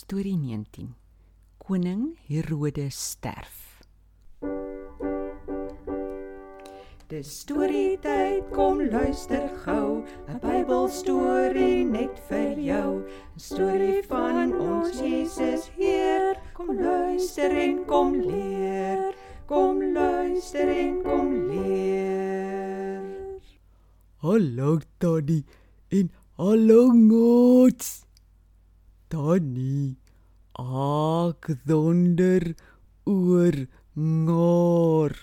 Storie 19. Koning Herodes sterf. Dis storie tyd, kom luister gou, 'n Bybelstorie net vir jou. 'n Storie van ons Jesus Heer. Kom luister en kom leer. Kom luister en kom leer. Hallo Tannie en hallo Ngots. Tannie, ek donder oor ngor.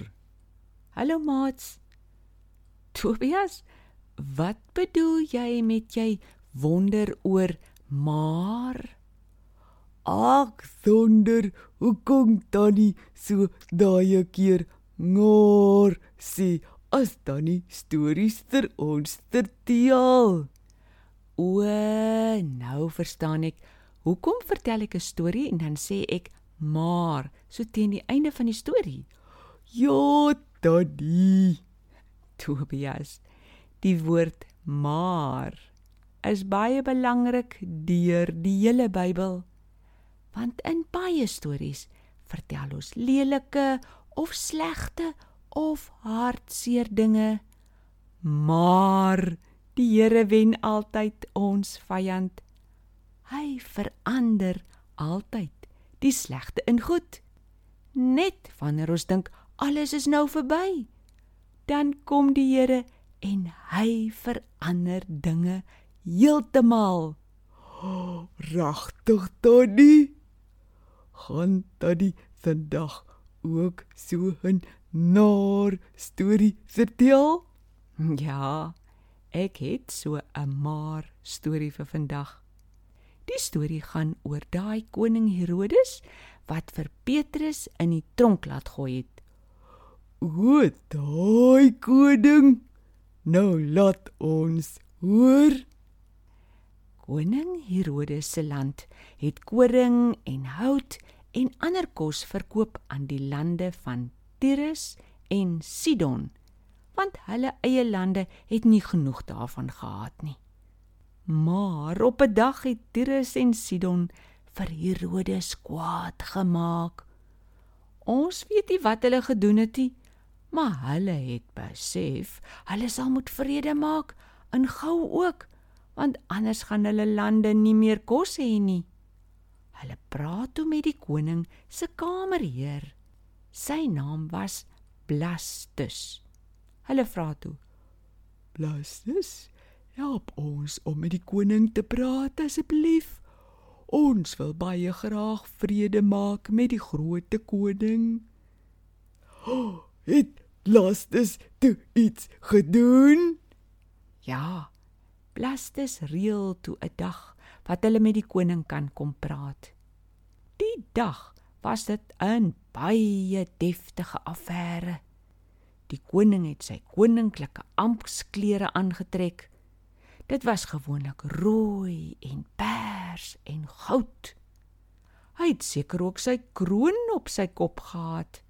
Hallo maats. Tobias, wat bedoel jy met jy wonder oor maar? Ek donder hoekom Tannie so daai keer ngor sê as Tannie stories vir ons vertel. O, nou verstaan ek. Hoekom vertel ek 'n storie en dan sê ek maar so teen die einde van die storie? Ja, Tannie. Tobias, die woord maar is baie belangrik deur die hele Bybel. Want in baie stories vertel ons lelike of slegte of hartseer dinge. Maar die Here wen altyd ons vyand. Hy verander altyd die slegte in goed. Net wanneer ons dink alles is nou verby, dan kom die Here en hy verander dinge heeltemal. Oh, Regtig Tannie? Gaan Tannie vandag ook so 'n naar storie vertel? Ja, ek het so 'n maar storie vir vandag. Die storie gaan oor daai koning Herodes wat vir Petrus in die tronk laat gooi het. O, daai koning. Nou laat ons hoor. Koning Herodes se land het koring en hout en ander kos verkoop aan die lande van Tyrus en Sidon, want hulle eie lande het nie genoeg daarvan gehad nie. Maar op 'n dag het Tyrus en Sidon vir Herodes kwaad gemaak. Ons weet nie wat hulle gedoen het nie, maar hulle het besef hulle sal moet vrede maak in gou ook, want anders gaan hulle lande nie meer kos hê nie. Hulle praat toe met die koning se kamerheer. Sy naam was Blastus. Hulle vra toe: Blastus, help ons om met die koning te praat asseblief. Ons wil baie graag vrede maak met die groot koning. Oh, het Blastus toe iets gedoen? Ja. Blastus reël toe 'n dag wat hulle met die koning kan kom praat. Die dag was dit 'n baie deftige affære. Die koning het sy koninklike amptsklere aangetrek. Dit was gewoonlik rooi en pers en goud. Hy het seker ook sy kroon op sy kop gehad.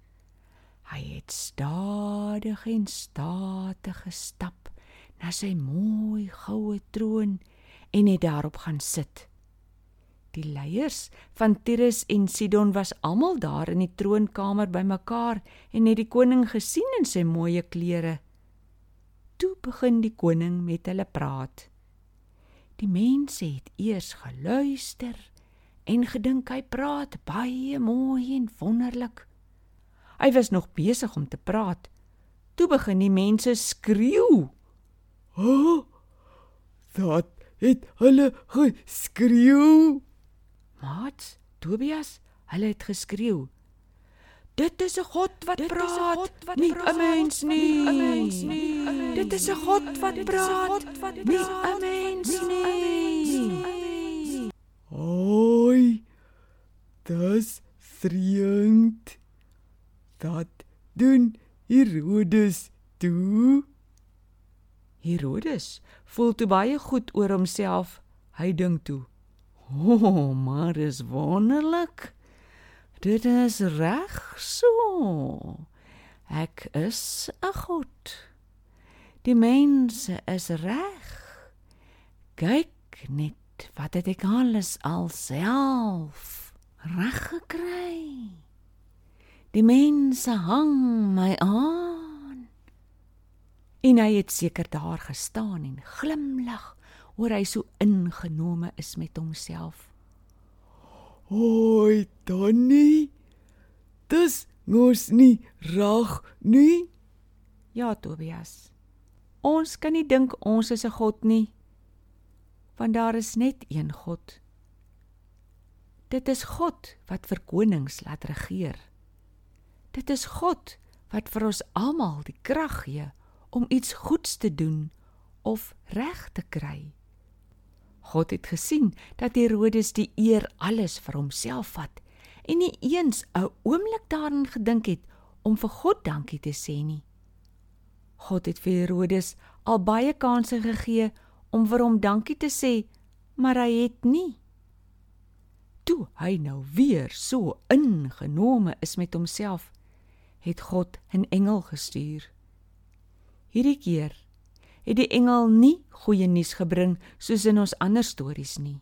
Hy het stadig en statig gestap na sy mooi goue troon en het daarop gaan sit. Die leiers van Tyrus en Sidon was almal daar in die troonkamer bymekaar en het die koning gesien in sy mooi klere. Toe begin die koning met hulle praat. Die mense het eers geluister en gedink hy praat baie mooi en wonderlik. Hy was nog besig om te praat. Toe begin die mense skreeu. "O! Oh, dat het hulle geskreeu." Maat, Tobias, hulle het geskreeu. Dit is 'n God wat Dit praat, God wat nie 'n mens nie. Dit is 'n God wat praat, nie 'n mens nie. Oi. Dis vreemd. Dat doen Herodes toe. Herodes voel toe baie goed oor homself. Hy dink toe: "O, oh, maar is wonderlik. Dit is reg so. Ek is 'n god. Die mense is reg. Kyk net wat het ek alles alself reg gekry? Die mense hang my aan. En hy het seker daar gestaan en glimlag oor hy so ingenome is met homself. Hoi, Donnie. Dis mos nie reg nie. Ja, Tobias. Ons kan nie dink ons is 'n god nie. Want daar is net een God. Dit is God wat vir konings laat regeer. Dit is God wat vir ons almal die krag gee om iets goeds te doen of reg te kry. God het gesien dat Herodes die eer alles vir homself vat en nie eens 'n oomblik daaraan gedink het om vir God dankie te sê nie. God het vir Herodes al baie kansse gegee om vir hom dankie te sê, maar hy het nie. Toe hy nou weer so ingenome is met homself, het God 'n engel gestuur. Hierdie keer het die engel nie goeie nuus gebring soos in ons ander stories nie.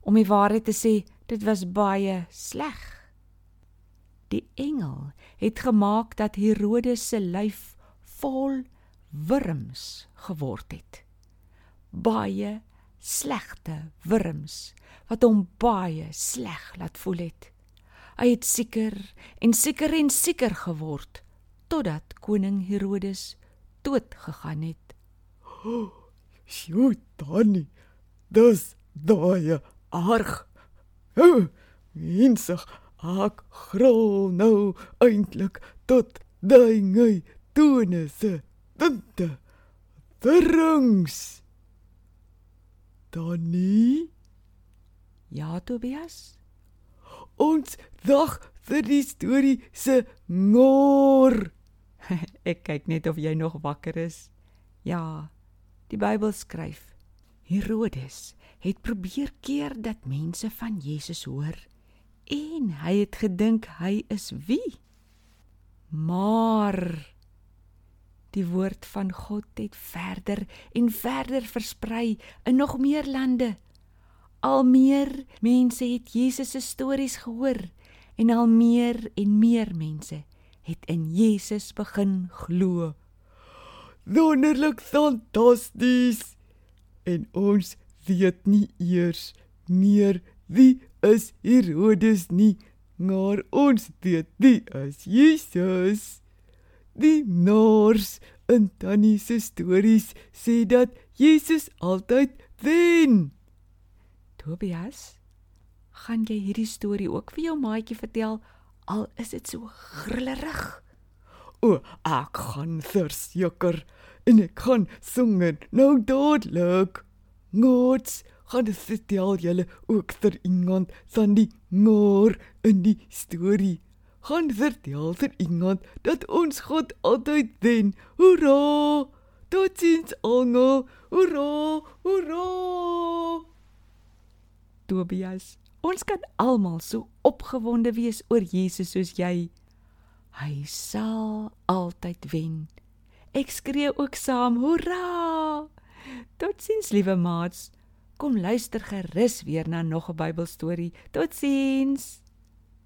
Om die waarheid te sê, dit was baie sleg. Die engel het gemaak dat Herodes se lyf vol wurms geword het. Baie slegte wurms wat hom baie sleg laat voel het. Hy het seker en seker en seker geword totdat koning Herodes dood gegaan het. Sjoe, Tannie. Dis daai arg. O, mensig, ek grol nou eintlik tot daai tone se dinte. Verrings. Tannie, Ja, Tobias. ons dag vir die storie se ngor. Ek kyk net of jy nog wakker is. Ja, die Bybel skryf: Herodes het probeer keer dat mense van Jesus hoor en hy het gedink hy is wie? Maar die woord van God het verder en verder versprei in nog meer lande. Al meer mense het Jesus se stories gehoor en al meer en meer mense het in Jesus begin glo. Wonderlik fantasties. En ons weet nie eers meer wie is Herodes nie, maar ons weet wie is Jesus. Die Noors in Tannie se stories sê dat Jesus altyd wen. Tobias, gaan jy hierdie storie ook vir jou maatjie vertel al is dit so grillerig? O, ek gaan verseker en ek gaan singe nou dadelik. Gods, gaan dit vertel julle ook vir iemand van die ngoor in die storie. Gaan vertel vir iemand dat ons God altyd wen. Hoera! Totsiens almal. Hoera! Hoera! Tobias, ons kan almal so opgewonde wees oor Jesus soos jy. Hy sal altyd wen. Ek skree ook saam, hoera! Totsiens liewe maats. Kom luister gerus weer na nog 'n Bybelstorie. Totsiens.